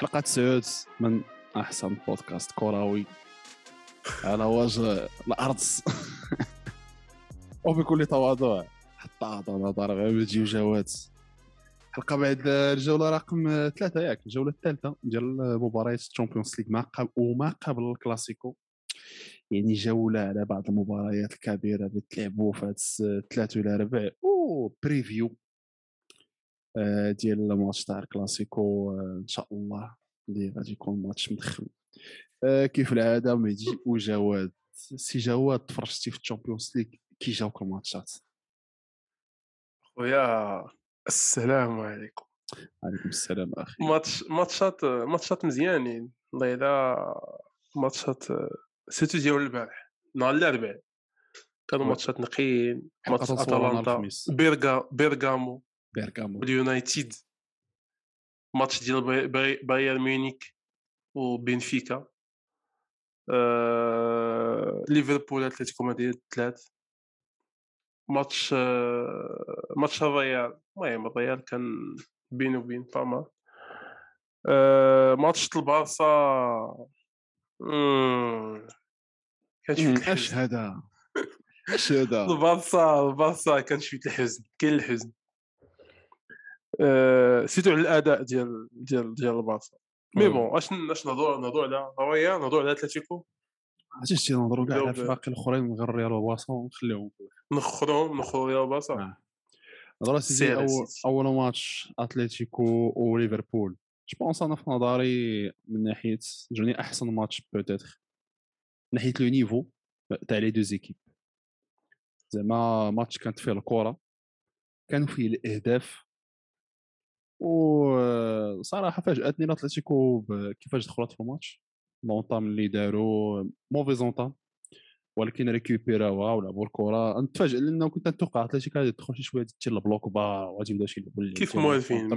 حلقة تسعود من أحسن بودكاست كروي. على وجه الأرض. وبكل تواضع حتى أعطى نظر غير جوات حلقة بعد الجولة رقم ثلاثة ياك الجولة الثالثة ديال مباريات ال Champions League ما قبل وما قبل الكلاسيكو. يعني جولة على بعض المباريات الكبيرة اللي تلعبوا في هاد الثلاث ولا ربع. و preview آه، ديال الماتش تاع الكلاسيكو آه، إن شاء الله. اللي غادي يكون ماتش مدخل. آه، كيف العادة؟ مهدي وجواد. سي جواد تفرجتي في ال Champions League كي جاوك الماتشات خويا السلام عليكم. عليكم السلام أخي. ماتش ماتشات ماتشات مزيانين. والله إلا ماتشات surtout ديال البارح نهار الأربعاء. كانوا ماتشات نقيين ماتش أتلانتا بيرغا بيرغامو بيرغامو. اليونايتد ماتش ديال بايرن ميونيك وبنفيكا. آه... ليفربول أتلتيكو مدريد ثلاث ماتش آه... ماتش الريال. المهم الريال كان بين وبين فما. آه... ماتش البارسا. كان شوية أش هذا؟ أش هذا؟ البارسا البارسا كان شوية الحزن كاين الحزن. surtout على الأداء ديال ديال ديال البارسا. mais bon اش اش نهضروا نهضروا على رويا نهضروا على أتلتيكو؟ عرفتي نهضروا كاع على الفرق الأخرين من غير ريال وبارسا ونخليهم. نخرهم نخروا ريال وبارسا. آه. نهضروا سيدي اول أول ماتش أتلتيكو وليفربول je pense أنا في نظري من ناحية جاني أحسن match peut-être من ناحية le niveau تاع les deux équipes زعما ماتش كانت فيه الكرة. كانوا فيه الأهداف. وصراحة فاجأتني الاتليتيكو كيفاش دخلت في ال match؟ l'entame اللي داروا mauvaise entame ولكن ريكوبيراوها ولعبوا الكرة. نتفاجئ لأنه كنت نتوقع أتلتيكو غادي تدخل شي شوية دير ال bloc bas وغادي يبدا شي كيف موالفين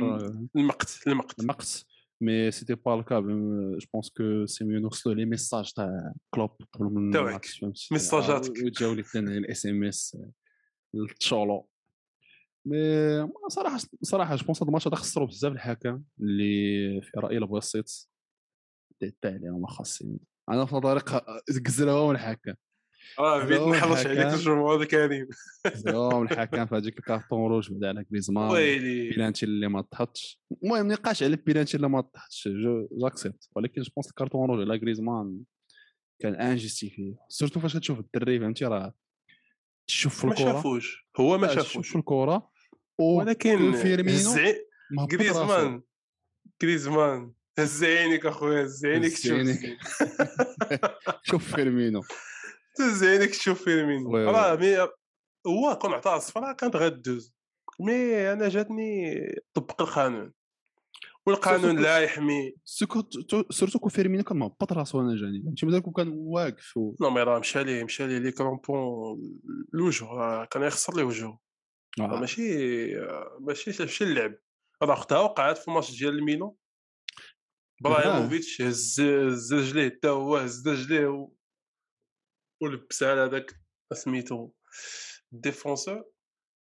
المقت المقت. المقت. مي سيتي با الكا جو بونس كو سي ميو نوصلوا لي ميساج تاع كلوب قبل من الماتش ميساجاتك وجاو لي الاس ام اس التشولو مي صراحة صراحة جو بونس هذا الماتش هذا خسروا بزاف الحكم اللي في رايي البسيط تاع عليهم خاصين. أنا في نظري قزلوهم الحكم. آه بغيت نحرش عليك الجمهور الكريم زوم الحكم في هذيك ال carton rouge بعد على كريزمان. بيلانتي اللي ما طحتش. المهم نقاش على بيلانتي اللي ما طحتش. j'accepte ولكن je pense ال carton rouge على غريزمان كان injustifié surtout فاش تشوف الدري فهمتي؟ راه تشوف في الكره ما شافوش. هو ما شافوش. في الكره ولكن فيرمينو غريزمان غريزمان هز عينيك أخويا هز عينيك شوف فيرمينو. هز عينيك تشوف فيرمينو راه mais هو كون عطاه الصفراء كانت غدوز. mais أنا جاتني طبق القانون. والقانون لا يحمي surtout que فيرمينو كان مهبط راسو أنا جاني. فهمتي مازال كان واقف non mais راه مشى ليه مشى ليه les crampons الوجه كان يخسر ليه وجهه. آه. ماشي ماشي ماشي اللعب. راه اختها وقعت في الماتش ديال الميلان إبراهيموفيتش هز هز رجليه حتى هو هز رجليه و... ولبس على هذاك سميتو ال défenseur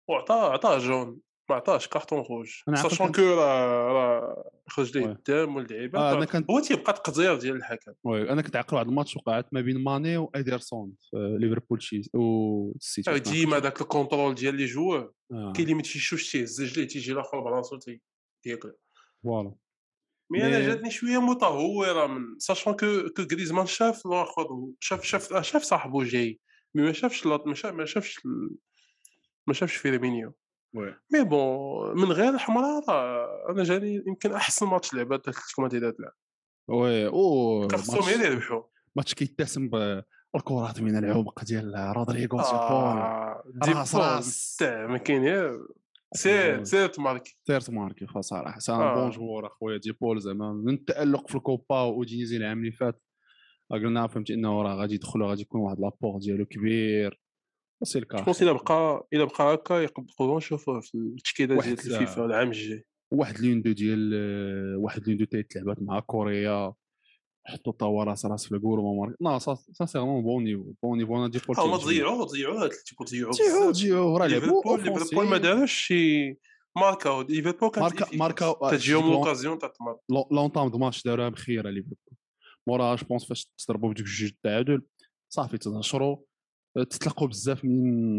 وعطاه عطاه jaune. ما عطاش carton rouge sachant que راه راه خرج ليه الدم واللعيبة آه كنت... هو تيبقى تقدير ديال الحكم. oui أنا كنت عاقل واحد الماتش وقعت ما بين ماني وادرسون في ليفربول شي والسيتي ديما داك ال contrôle ديال les joueurs آه. كاين اللي ما تيشوفش تيهز رجليه تيجي الآخر براسو تياكل voilà. mais أنا جاتني شوية متهورة من sachant que que غريزمان شاف الآخر شاف شاف شاف صاحبو جاي. mais ما شافش ما شافش ما شافش فيرمينيو mais bon من غير الحمراء أنا جاني يمكن أحسن ماتش لعبه اتلتيكو مدريد تلعب oui أو خاصهم غير يربحوا ماتش كيتسم بالكرات من العمق ديال رودريغو آه راس راس. ما كاين سير سير تماركي سير تماركي صراحة سان آه. بون جوور أخويا دي بول زعما. من التألق في الكوبا ودينيزي العام اللي فات قلنا فهمتي إنه راه غادي يدخل غادي يكون واحد لابور ديالو كبير. سي الكا جو الا بقى الا بقى هكا يقدروا نشوفوه في التشكيلة ديال الفيفا العام الجاي. واحد لين دو ديال واحد لين دو تايت لعبات مع كوريا حطوا طوا راس راس في الكور وما لا سانسيرمون بون نيفو بون نيفو أنا ديبورتيفو هما ضيعوه ضيعوه اتلتيكو ضيعوه ضيعوه ضيعوه راه لعبوا ليفربول ما داروش شي ماركا ليفربول كانت ماركا ماركا تجيهم لوكازيون تاع تمر لونطام دو ماتش داروها بخيره ليفربول. موراها جو بونس فاش تضربوا بديك جوج التعادل صافي تنشروا تتلقوا بزاف من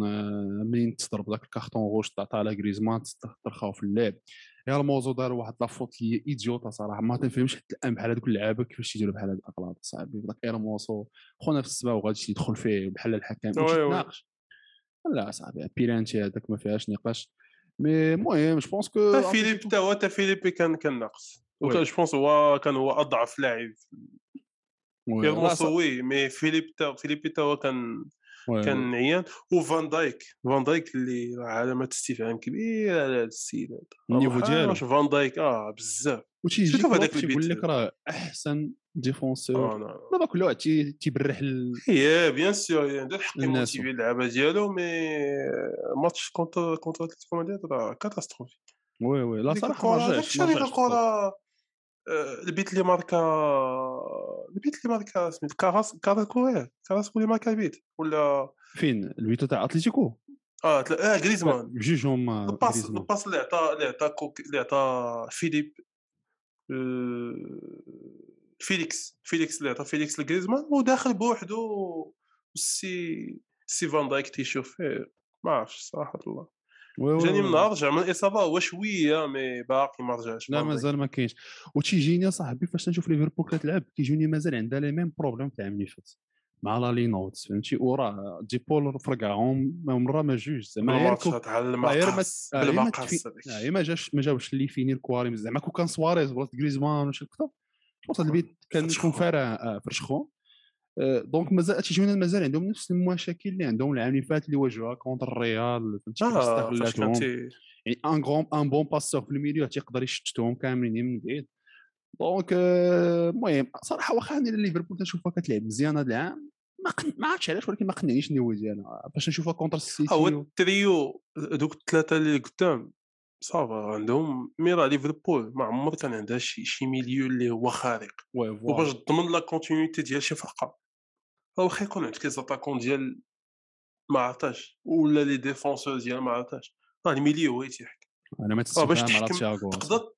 منين تضرب ذاك الكارتون روج تعطى على غريزمان ترخاو في اللعب. يا الموزو دار واحد لافوت اللي إيديوتا صراحة ما تنفهمش حتى الان بحال هذوك اللعابه كيفاش تيديروا بحال هاد الأغلاط صاحبي. ذاك اير موسو خونا في السبا وغادي يدخل فيه بحال الحكم تناقش لا صاحبي بيرانتي هذاك ما فيهاش نقاش. mais المهم je pense que فيليب تا هو تا فيليبي كان كان ناقص. je pense هو كان هو أضعف لاعب. موسو oui mais فيليب تا فيليبي تا هو كان كان عيان وفان دايك فان دايك اللي علامه استفهام كبيره على هذا السيد هذا. ال niveau ديالو. فان دايك؟ آه بزاف. وتيجي هذاك تيقول لك راه أحسن défenseur. دابا كل واحد تيبرح هي bien sûr عنده الحق يموتيفي اللعبه ديالو mais match contre contre اتلتيكو مدريد راه catastrophique oui oui. لا صراحة ما جاش ديك الكره البيت اللي ماركا البيت اللي ماركا سميتو كاراس كاراسكو كاراسكو اللي ماركا البيت ولا؟ فين؟ البيتو تاع اتليتيكو آه آه غريزمان بجوجهم الباس الباس اللي عطى اللي عطى اللي عطى فيليب فيليكس فيليكس اللي عطى فيليكس لغريزمان وداخل بوحدو سي سي فان دايك تيشوف. فيه ما عرفتش صراحة الله. جاني من نهار رجع من الاصابه هو شوية mais باقي ما رجعش لا مازال ما كاينش. وتيجيني صاحبي فاش نشوف ليفربول كتلعب كيجوني مازال عندها les mêmes problèmes تاع اللي فات مع لا لي نوت فهمتي؟ وراه ديبول فرقعهم مرة ما جوج زعما تاع المقاس بالمقاس ما جاش ما جاوش اللي فيني الكواري زعما كون كان سواريز ولا غريزمان وشي كذا جو البيت كان يكون فارع فرشخون دونك مازال تيجيونا مازال عندهم نفس المشاكل اللي عندهم العام اللي فات اللي واجهوها كونتر الريال فهمتي يعني ان غون ان بون باسور في الميليو تيقدر يشتتهم كاملين من بعيد. دونك المهم صراحة واخا أنا ليفربول تنشوفها كتلعب مزيان هذا العام ما قن... ما عرفتش علاش ولكن ما قنعنيش النيو ديالها باش نشوفها كونتر السيتي هو التريو دوك الثلاثه اللي قدام ça va عندهم ميرا ليفربول ما عمر كان عندها شي شي milieu اللي هو خارق. وباش تضمن la continuité ديال شي فرقة. واخا يكون عندك les attaquants ديال ما عرفتش ولا les défenseurs ديال ما عرفتش راه ال milieu هو تيحكم. أنا ما تستفهم باش تحكم تقدر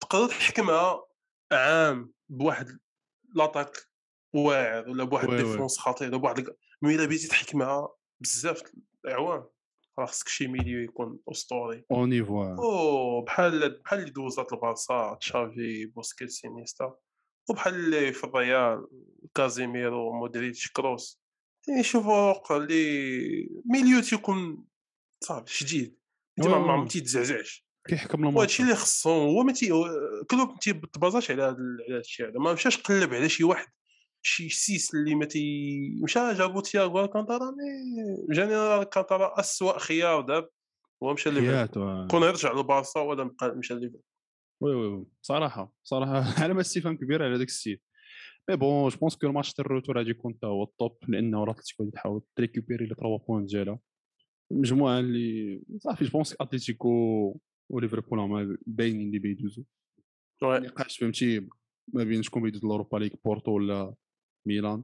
تقدر تحكمها عام بواحد l'attaque واعر ولا بواحد défense خطير ولا بواحد mais إلا بغيتي تحكمها بزاف الأعوام راه خصك شي milieu يكون أسطوري. au niveau أو بحال بحال اللي دوزات البارسا تشافي بوسكيتس إينيستا وبحال اللي في الريال كازيميرو مودريتش كروس يعني شوفوا ال les milieux تيكون صافي شديد انت ما تيتزعزعش. كيحكم الماتش وهادشي اللي خصهم هو ما تي كلوب ما تيبازاش على هذا الشيء هذا ما مشاش قلب على شي واحد شي six اللي ما تي مشى جابو تياغو الكانتارا mais en général الكانتارا اسوء خيار داب هو مشى ليفربول. كون يرجع للبارسا ولا مشى ليفربول. oui oui صراحة صراحة علامه استفهام كبيرة على داك السيد. mais bon je pense que الماتش تاع ال retour غادي يكون هو ال top لأنه راه اتلتيكو تحاول تريكوبيري les 3 points ديالها. المجموعه اللي صافي je pense أتلتيكو وليفربول هما باينين اللي بيدوزو. نقاش فهمتي ما بين شكون بيدوز الاوروبا ليغ بورتو ولا ميلان.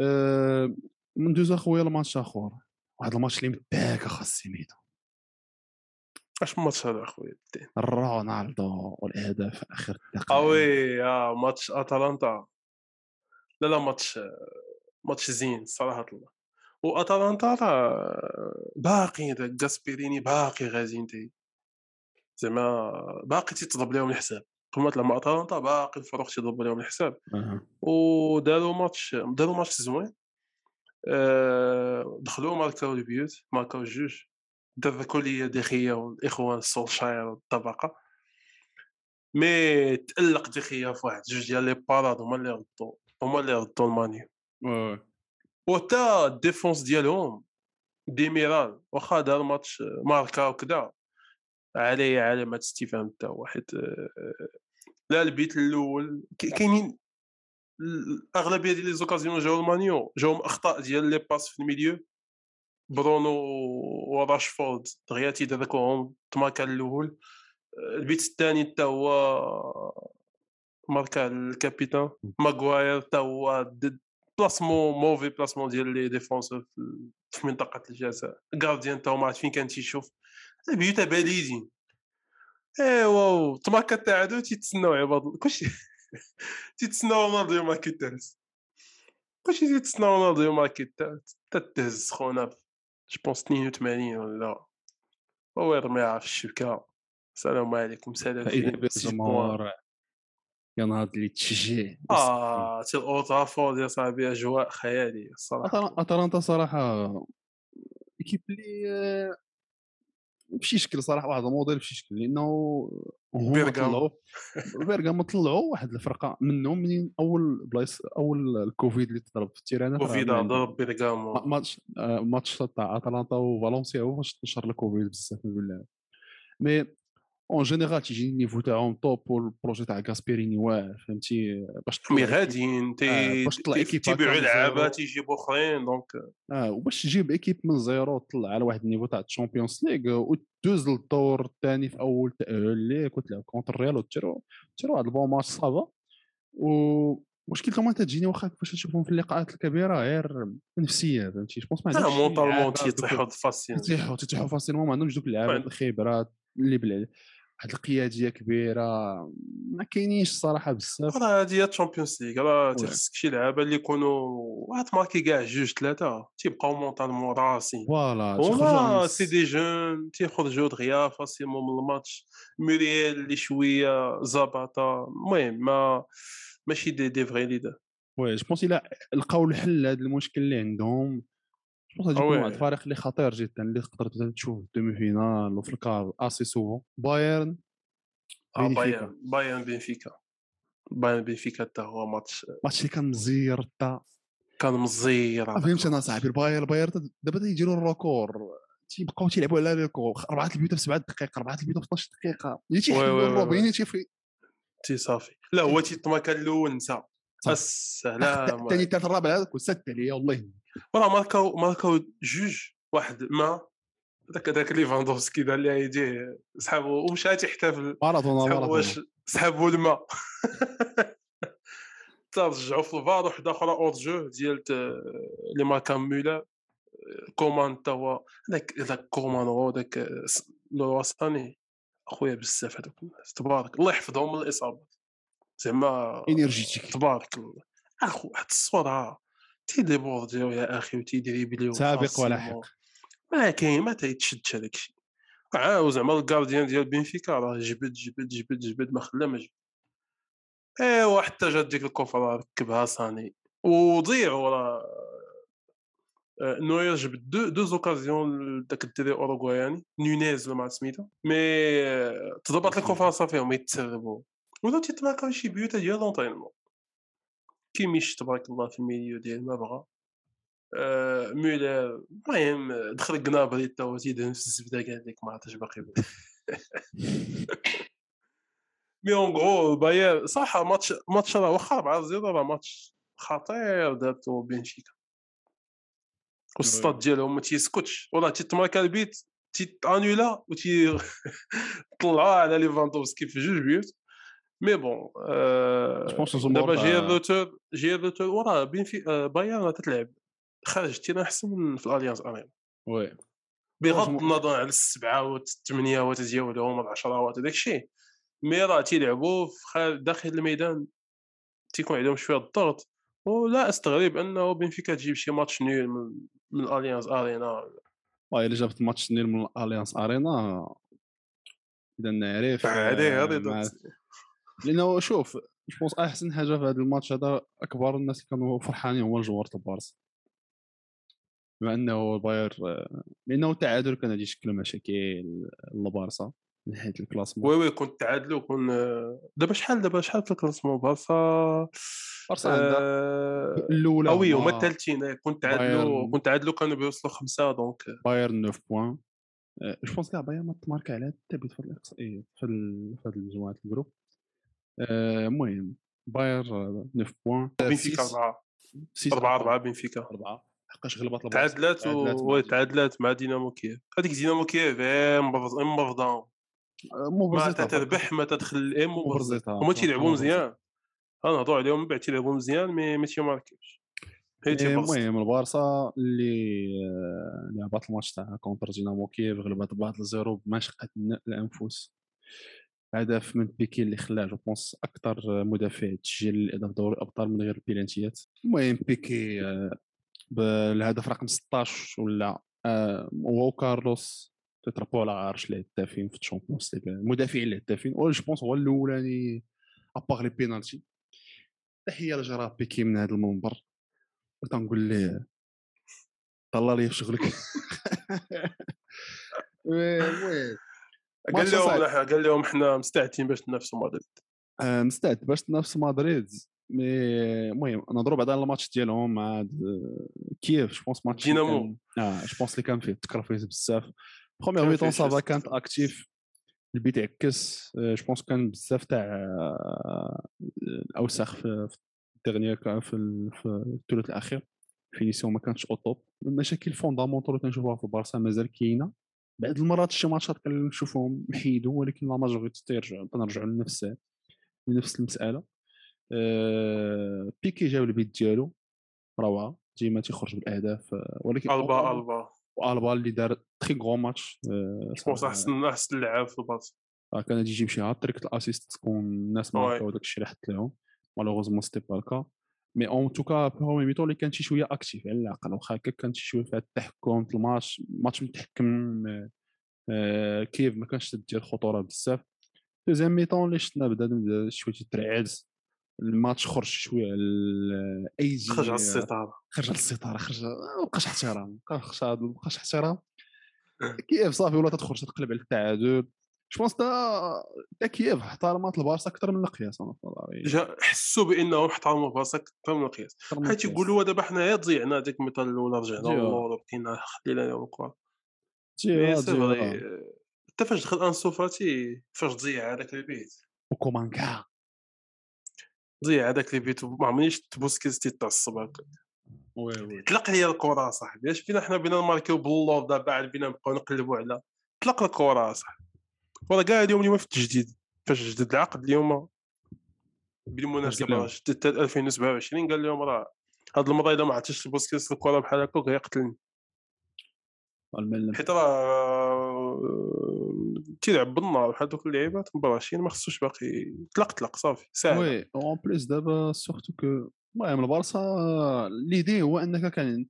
أه ندوز أخويا الماتش آخر. واحد الماتش اللي مداك اخا سيميدو أش ماتش هذا أخويا؟ رونالدو والأهداف آخر دقيقة. oui آه ماتش أتلانتا. لا لا ماتش ماتش زين صراحة. الله وأتلانتا راه باقي جاسبيريني باقي غازي أنت. زعما باقي تيتضرب لهم الحساب. قمت لما أتلانتا باقي الفرق تيضرب لهم الحساب. وداروا ماتش داروا ماتش زوين. آه دخلوا ماركاو البيوت ماركاو جوج. لي دخيا والاخوان سولشاير والطبقه مي تألق دخيا في واحد جوج ديال لي باراد هما اللي ردوا هما اللي ردوا المانيو وتا الديفونس ديالهم ديميرال واخا دار ماتش ماركا وكذا عليه علامة استفهام حتى واحد لا ال but الأول كاينين الأغلبية ديال les occasions جاو المان يو جاهم أخطاء ديال les passes في ال milieu. برونو وراشفورد دغيا تيدركوهم تماركا الأول. ال but الثاني حتى هو ماركا ال capitaine. ماغواير حتى هو بلاسمون موفي بلاسمون ديال لي ديفونسور في منطقة الجزاء غارديان حتى هو ما عرف فين كان تيشوف. البيوت باليزين إيوا تماركا التعادل تيتسناو عباد كلشي تيتسناو رونالدو يوم الثالث كلشي تيتسناو رونالدو يوم الثالث تتهز سخونه جو بونس 82 ولا هو يرميها في الشبكه السلام عليكم سلام فاذا بالجمهور ينهض اللي تشجيع آه تي الاوترافورد يا صاحبي اجواء خياليه الصراحه اتلانتا صراحة ايكيب اللي بشي شكل صراحة واحد الموديل بشي شكل لأنه هما طلعوا بيرغام طلعوا واحد الفرقة منهم منين أول بلايص أول الكوفيد اللي تضرب في التيرانات كوفيد ضرب بيرغام ماتش ماتش تاع أتلانتا وفالنسيا هو فاش انتشر الكوفيد بزاف بالله. مي اون جينيرال تيجي النيفو تاعهم توب والبروجي تاع كاسبيريني واعر فهمتي باش مي غاديين تي باش تطلع ايكيب تيبيعوا لعابه تيجيبوا اخرين دونك آه وباش تجيب ايكيب من زيرو تطلع على واحد النيفو تاع الشامبيونز ليغ وتدوز للدور الثاني في اول تاهل ليك وتلعب كونتر الريال وتشرو تشرو واحد البون ماتش صافا و مشكل كمان تجيني واخا كيفاش نشوفهم في اللقاءات الكبيره غير نفسيه فهمتي جو ما عندهمش مونطالمون تيطيحوا فاسين تيطيحوا تيطيحوا فاسين ما عندهمش دوك اللعابه الخبرات اللي بلا واحد القيادية كبيرة ما كاينينش الصراحه بزاف. راه هذه هي الشامبيونز ليغ راه تيخصك شي لعابة اللي يكونوا واحد ماركي كاع جوج ثلاثة تيبقاو mentalement راسين voilà هما c'est des gens تيخرجوا دغيا facilement من الماتش. موريال اللي شوية زاباطا المهم ما ماشي des des vrais leaders oui je pense إلا لقاو الحل لهذا المشكل اللي عندهم. واحد الفريق اللي خطير جدا اللي تقدر تشوف demi-finale وفي les quarts assez souvent بايرن آه بايرن بايرن بنفيكا بايرن بنفيكا حتى هو ماتش. ماتش اللي كان مزير حتى كان مزير فهمت أنا صاحبي البايرن البايرن دابا تيديروا record تيبقاو تيلعبوا على record أربعة البيوت في سبعة دقائق أربعة البيوت في 12 دقيقة. اللي تيحلوا الروبين تيفي تي صافي. لا هو تيطمك الأول نسى السلام الثاني الثالث الرابع هذاك وسد عليا والله راه ماركاو ماركاو جوج واحد ما. ذاك ذاك ليفاندوفسكي دار ليه يديه سحابو ومشى تيحتفل مارادونا واش سحابو الماء رجعوا في الفار واحد أخرى اورد جو ديال لي ماركا مولا كومان تا هو ذاك ذاك كومان هو ذاك الوسطاني أخويا بزاف هذوك الناس تبارك. الله يحفظهم من الإصابات. زعما énergétique تبارك الله. أخو واحد الصورة. تيديبورديو يا أخي وتيدريبليو سابق ولاحق ما كاين ما تيتشدش هذاك الشيء عاو زعما gardien ديال بنفيكا راه جبد جبد جبد جبد ما خلا ما جبد إيوا حتى جات ديك الكرة ركبها ساني. وضيعوا راه. آه، نوير جبد deux deux occasions داك الدري أوروغواياني. نونيز ولا ما سميتو. mais آه، تضبط الكفره صافي هما يتسربوا ولا تيتماركاو شي بيوت ديال لونطينمون كيميش تبارك الله في الميليو ديال ما بغا. آه مولر المهم دخل قنابري تا هو تيدهن في الزبدة قال لك ما عرفتش باقي مي اون غرو باير صح ماتش ماتش راه واخا 4 0 راه ماتش خطير دارتو بنفيكا. والسطاد ديالهم ما تيسكتش. والله تيتماركا البيت تيتانولا و طلعوها على ليفاندوفسكي في جوج بيوت. mais bon دابا j'ai j'ai وراه بين في بايرن تتلعب خارج تينا احسن في الاليانس ارينا oui بغض النظر على السبعه والثمانيه ديالهم العشرات وداك الشيء mais راه تيلعبوا داخل الميدان تيكون عندهم شوية الضغط ولا استغرب انه بنفيكا تجيب شي match nul من, من الاليانس ارينا واه الا جابت match nul من الاليانس ارينا اذا نعرف عليه هذه لأنه شوف je pense احسن حاجة في هذا الماتش هذا أكبر الناس اللي كانوا فرحانين هما الجمهور تاع بارسا. بما إنه الباير لأنه التعادل كان غادي يشكل مشاكل لبارسا من حيث classement oui oui كنت تعادلوا كون دابا شحال دابا شحال في classement بارسا بارسا آه... الأولى oui هما الثالثين كنت تعادلوا كنت تعادلوا كانوا بيوصلوا خمسة donc. بايرن 9 points. je pense كاع بايرن ما تماركا على حتى بيت في الاقصائيه في هذه المجموعه groupe. المهم بايرن 9 points. بنفيكا 4 4 4 بنفيكا. 4 حقاش غلبت تعادلات و تعادلات مع دينامو كييف. هذيك دينامو كييف مرفضه ما تتربح ما تدخل الام هما تيلعبوا مزيان. غنهضروا عليهم من بعد تيلعبوا مزيان mais ما تيماركيوش المهم البارسا اللي لعبات الماتش تاع contre دينامو كييف غلبت بواحد zéro بمشقة الأنفس. هدف من بيكي اللي خلاه je pense أكثر مدافع تسجيل الاهداف دوري الأبطال من غير البينالتيات المهم بيكي آه، بالهدف رقم 16 ولا آه، هو كارلوس تتربعوا على عرش الهدافين في Champions League. المدافعين الهدافين و je pense هو الأولاني à part les penalties تحية لجيرار بيكي من هذا المنبر. تنقول ليه طلع لي في شغلك. المهم قال لهم قال لهم إحنا مستعدين باش ننافسوا مدريد. آه مستعد باش تنافسوا مدريد. mais المهم نهضروا بعد على الماتش ديالهم مع كييف جو بونس ماتش دينامو. آه جو بونس اللي كان فيه تكرفيز بزاف. بروميير ميتون سافا كانت اكتيف البيت عكس جو بونس كان بزاف تاع الأوساخ في الدغنيير في الثلث الأخير. فينيسيون ما كانتش أو توب المشاكل فوندامونتال اللي كنشوفوها في البارسا مازال كاينة. بعض المرات شي ماتشات كنشوفهم محيدو ولكن لا ماجوريتي تيرجعوا تنرجعوا لنفس لنفس المسألة. أه بيكي جاب البيت ديالو روعة ديما تيخرج بالأهداف ولكن ألبا ألبا وألبا اللي دار très grand match je pense أحسن أحسن لاعب في البارسا كان غادي يجيب شي hat-trick assists تكون الناس ما عرفوا داك الشيء اللي حط لهم. malheureusement c'était pas le cas mais en tout cas première mi-temps اللي كان شي شوية active على الاقل واخا هكا كان شي شوية فيها التحكم في match match متحكم آه كيف ما كانش ديال الخطورة بزاف. deuxième mi-temps اللي شفنا بدا شوية ترعز الماتش خرج شوية easy خرج على السيطرة. خرج على السيطرة خرج ما بقاش احترام ما بقاش احترام. كيف صافي ولا تدخل تقلب على التعادل. je pense دينامو كييف احترمت البارسا أكثر من القياس أنا حسوا بانهم احترموا البارسا أكثر من القياس حيت يقولوا دابا حنايا ضيعنا ديك الميطال الاولى رجعنا للور بقينا خلينا لهم الكرة حتى فاش دخل انسو فاتي فاش ضيع هذاك البيت وكومانكا. ضيع هذاك البيت ما عمرنيش بوسكيز تيتعصب هكا oui oui. طلق لي الكره صاحبي اش فينا حنا بينا نماركيو باللوف دابا بينا نبقاو نقلبوا على. طلق الكره صاحبي. والله كاع اليوم اليوم في التجديد فاش جدد العقد اليوم بالمناسبه جدد 2027 قال لهم راه هاد المرة إذا ما عطيتش بوسكيتس الكره بحال هكا غيقتلني حيت راه تيلعب بالنار بحال دوك اللعيبات مبراشين ما خصوش باقي طلق طلق صافي ساهل oui en plus دابا surtout que المهم البارسا l'idée هو إنك كان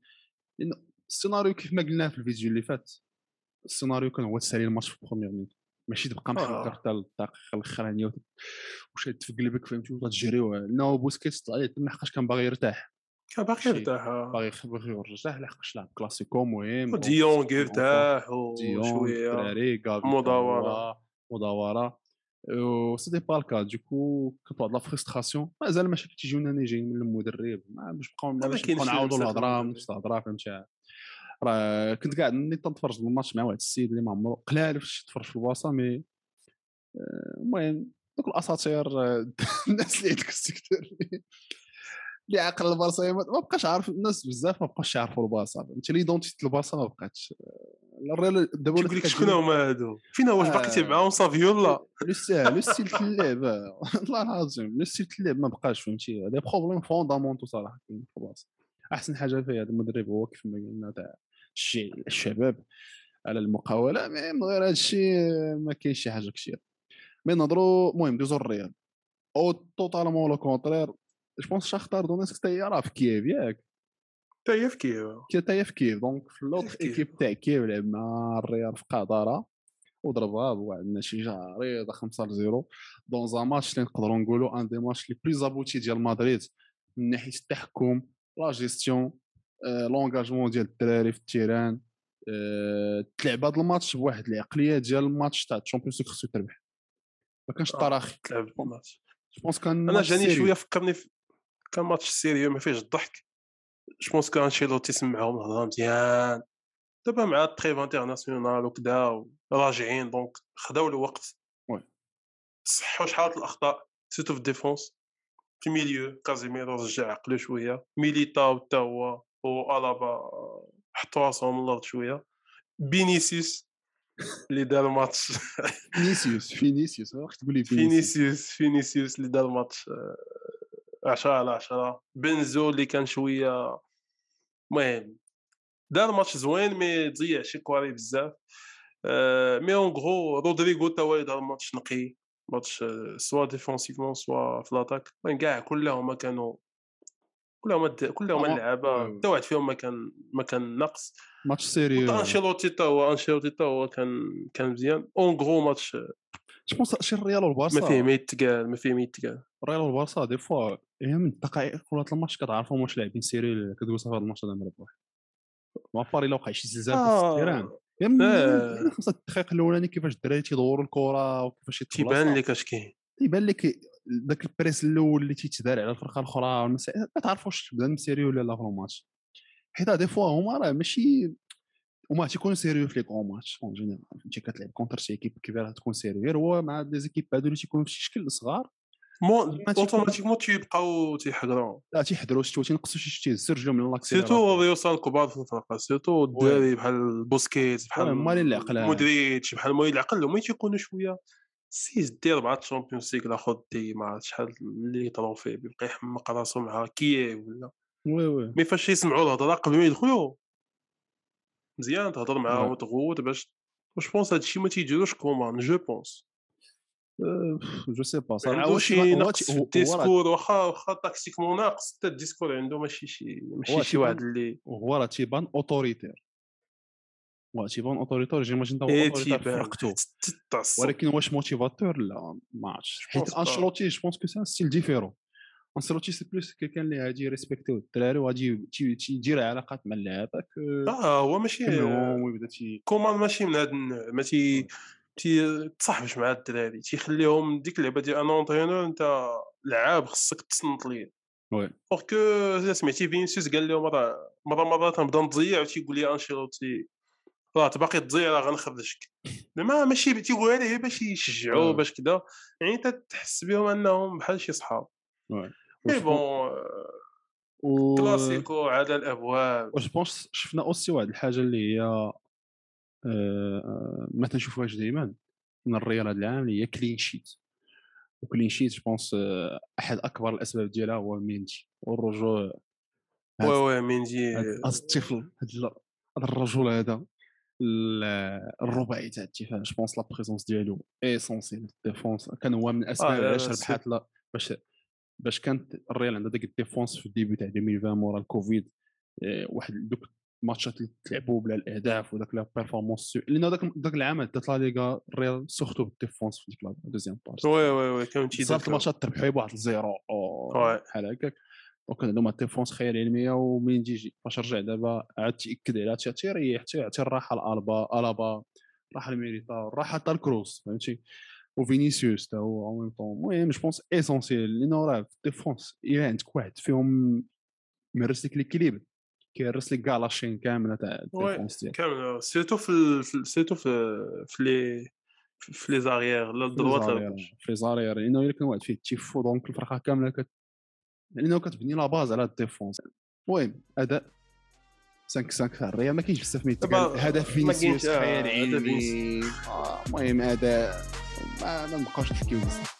السيناريو كيف ما قلنا في الفيديو اللي فات السيناريو كان هو تسالي الماتش في ال première minute ماشي تبقى محضر حتى الدقيقه الاخرانيه وشاد في قلبك فهمتي وتجريو لا بوسكيتس طلع عليه لحقاش كان باغي يرتاح. كان باغي يرتاح آه. باغي باغي يرتاح لحقاش لعب كلاسيكو مهم ديونغ يرتاح وشويه الدراري مداورة. مداورة. c'était pas le cas donc كانت واحد la frustration مازال المشاكل تيجيونا جايين من المدرب. باش نبقاو باش نعاودوا الهضرة نفس الهضره فهمتي؟ راه كنت قاعد ملي تنتفرج الماتش مع واحد السيد اللي ما عمرو قلال فاش تفرج في البلاصة mais آه، المهم دوك الأساطير الناس اللي عندك ال secteur اللي عقل البارسا ما بقاش عارف الناس بزاف ما بقاش يعرفوا البارسا انت l'identité البارسا ما بقاتش. الريال دابا لك شكون هما هادو؟ فين واش باقي معاهم صافي ولا le style le style اللعب. والله العظيم le style اللعب ما بقاش فهمتي؟ هذا problème fondamental صراحة كاين في البارسا أحسن حاجة فيه هذا المدرب هو كيف ما قلنا تاع الشباب على المقاولة mais من غير هذا الشيء ما كاينش شي حاجة كثير mais نهضروا المهم دوزو الريال أو totalement le contraire je pense شاختار دونيسك حتى هي راه في كييف ياك حتى هي في كييف. حتى هي في كييف donc في l'autre équipe تاع كييف لعب مع الريال في قاطره وضربها بواحد النتيجه عريضه 5 ل 0 dans un match اللي نقدروا نقولوا un des matchs les plus aboutis ديال مدريد من ناحية التحكم la gestion l'engagement ديال الدراري في ال terrain. تلعب هذا الماتش بواحد العقلية ديال الماتش تاع ال Champions League خصو تربح ما كانش التراخي تلعب الماتش. جو كان أنا جاني شوية فكرني في كان match sérieux ما فيهش الضحك. je pense كان انشيلوتي سمعهم الهضره مزيان. دابا مع ال trêve internationale وكذا راجعين donc خداو الوقت. صحوا شحال الأخطاء. surtout في ال défense في ال milieu كازيميرو رجع عقلو شوية. ميليتا حتى هو. وألابا حطوا راسهم الأرض شوية. بينيسيوس اللي دار الماتش. فينيسيوس فينيسيوس تقول لي فينيسيوس؟ فينيسيوس اللي دار الماتش 10 على 10 بنزو اللي كان شوية المهم دار ماتش زوين mais ضيع شي كواري بزاف. mais en gros رودريغو تا هو دار ماتش نقي. ماتش soit défensivement soit في l'attaque. المهم كاع كلهم كانوا كلهم كلهم اللعابه حتى واحد فيهم ما كان ما كان ناقص match sérieux. أنشيلوتي حتى هو أنشيلوتي حتى هو كان كان مزيان. un gros match. جو شي الريال والبارسا؟ ما فيه ما يتقال ما فيه ما يتقال الريال والبارسا des fois هي من الدقائق كل الماتش كتعرفهم واش لاعبين sérieux كتقول صافي هذا الماتش غادي نربح ما باري الا وقع شي زلزال في آه. ال terrain يا من خمسة الدقائق الأولاني كيفاش الدراري تيدوروا الكرة وكيفاش تيبان لك اش كاين. تيبان لك ذاك ال press الأول اللي تيتدار على الفرقة الأخرى ما تعرفوش تبدا sérieux ولا لا في الماتش. حيت دي فوا هما راه ماشي هما تيكونوا سيريو في لي كون ماتش اون جينيرال. فهمتي؟ كتلعب كونتر شي ايكيب كبيرة تكون سيريو. هو مع دي زيكيب هادو اللي تيكونوا في شي شكل صغار مو أوتوماتيكمون تيبقاو تيحضروا. لا تيحضروا شتو تينقصوا شي شتي تيسرجلوا من لاكسي سيرتو ريوسال الكبار في الفرقة. سيرتو الدراري بحال بوسكيت بحال مالين العقل مودريتش بحال مالين العقل هما تيكونوا شوية سيز دير اربعه تشامبيونز ليغ دي عرفت شحال اللي طروفي بيبقى يحمق راسو مع كييف ولا oui oui mais فاش يسمعوا الهضره قبل ما يدخلوا مزيان تهضر معاهم وتغوت باش واش pense هادشي ما تيديروش comment je pense je sais pas صراحة شي نقص في ال discours واخا واخا tactiquement ناقص حتى ال discours عنده ماشي شي ماشي شي واحد اللي هو راه تيبان autoritaire هو تيبان autoritaire j'imagine تا إيه، autoritaire في فرقتو ولكن واش motivateur لا ما عرفتش. حيت انشلوتي je pense que c'est un style différent انشيلوتي c'est plus quelqu'un اللي غادي يريسبكتيو الدراري وغادي تيدير علاقات مع اللعابه آه هو ماشي ويبدأ تي comment ماشي من هاد ما تي تيتصاحبش مع الدراري. تيخليهم ديك اللعبة ديال أنا entraîneur أنت لعاب خصك تصنت ليه oui. parce que سمعتي فينيسيوس قال لهم راه مرة مرة تنبدأ نضيع وتيقول لي انشيلوتي راه باقي تضيع راه غنخرجك ما ماشي تيقولها ليه باش يشجعوه باش كذا يعني تحس بهم أنهم بحال شي صحاب. mais bon كلاسيكو على الأبواب. واش pense شفنا aussi واحد الحاجة اللي هي آه، ما تنشوفوهاش دائما من الريال هذا العام اللي هي clean sheet و clean sheet je pense أحد أكبر الأسباب ديالها هو ميندي. والرجوع oui oui ميندي. هذا الطفل هذا الرجل هذا. الرباعي تاع الدفاع je pense la présence ديالو essentielle défense كان هو من الاسباب آه علاش ربحات باش باش كانت الريال عندها ديك ال défense في ال début تاع 2020 مورا الكوفيد آه، واحد دوك الماتشات اللي تلعبوا بلا الأهداف وداك la performance لأن داك داك العام دات لا ليغا الريال surtout بال défense في ديك la deuxième partie oui oui oui كان تي صارت الماتشات تربحوا بواحد ال zéro بحال هكاك. donc عندهم ال défense خيال علميه ومين يجي فاش رجع دابا عاد تاكد على هادشي تيريح تيعطي الراحة لالبا الابا راح لميليتاو راح حتى الكروس فهمتي؟ وفينيسيوس تا هو en même temps المهم je pense essentiel لأنه راه في ال défense الا عندك واحد فيهم كيهرس لك l'équilibre كيهرس لك كاع la chaîne كاملة تاع ال défense ديالك كاملة. surtout في surtout في في les في les arrières لا ال droite لا في les arrières لأنه إلا كان واحد فيه défaut donc الفرقة كاملة كت لأنه كتبني la base على ال défense. المهم أداء 5 5 تاع الريال. ما كاينش بزاف ما يتقال هدف فينيسيوس. خيال علمي المهم أداء ما نبقاوش نحكيو بزاف.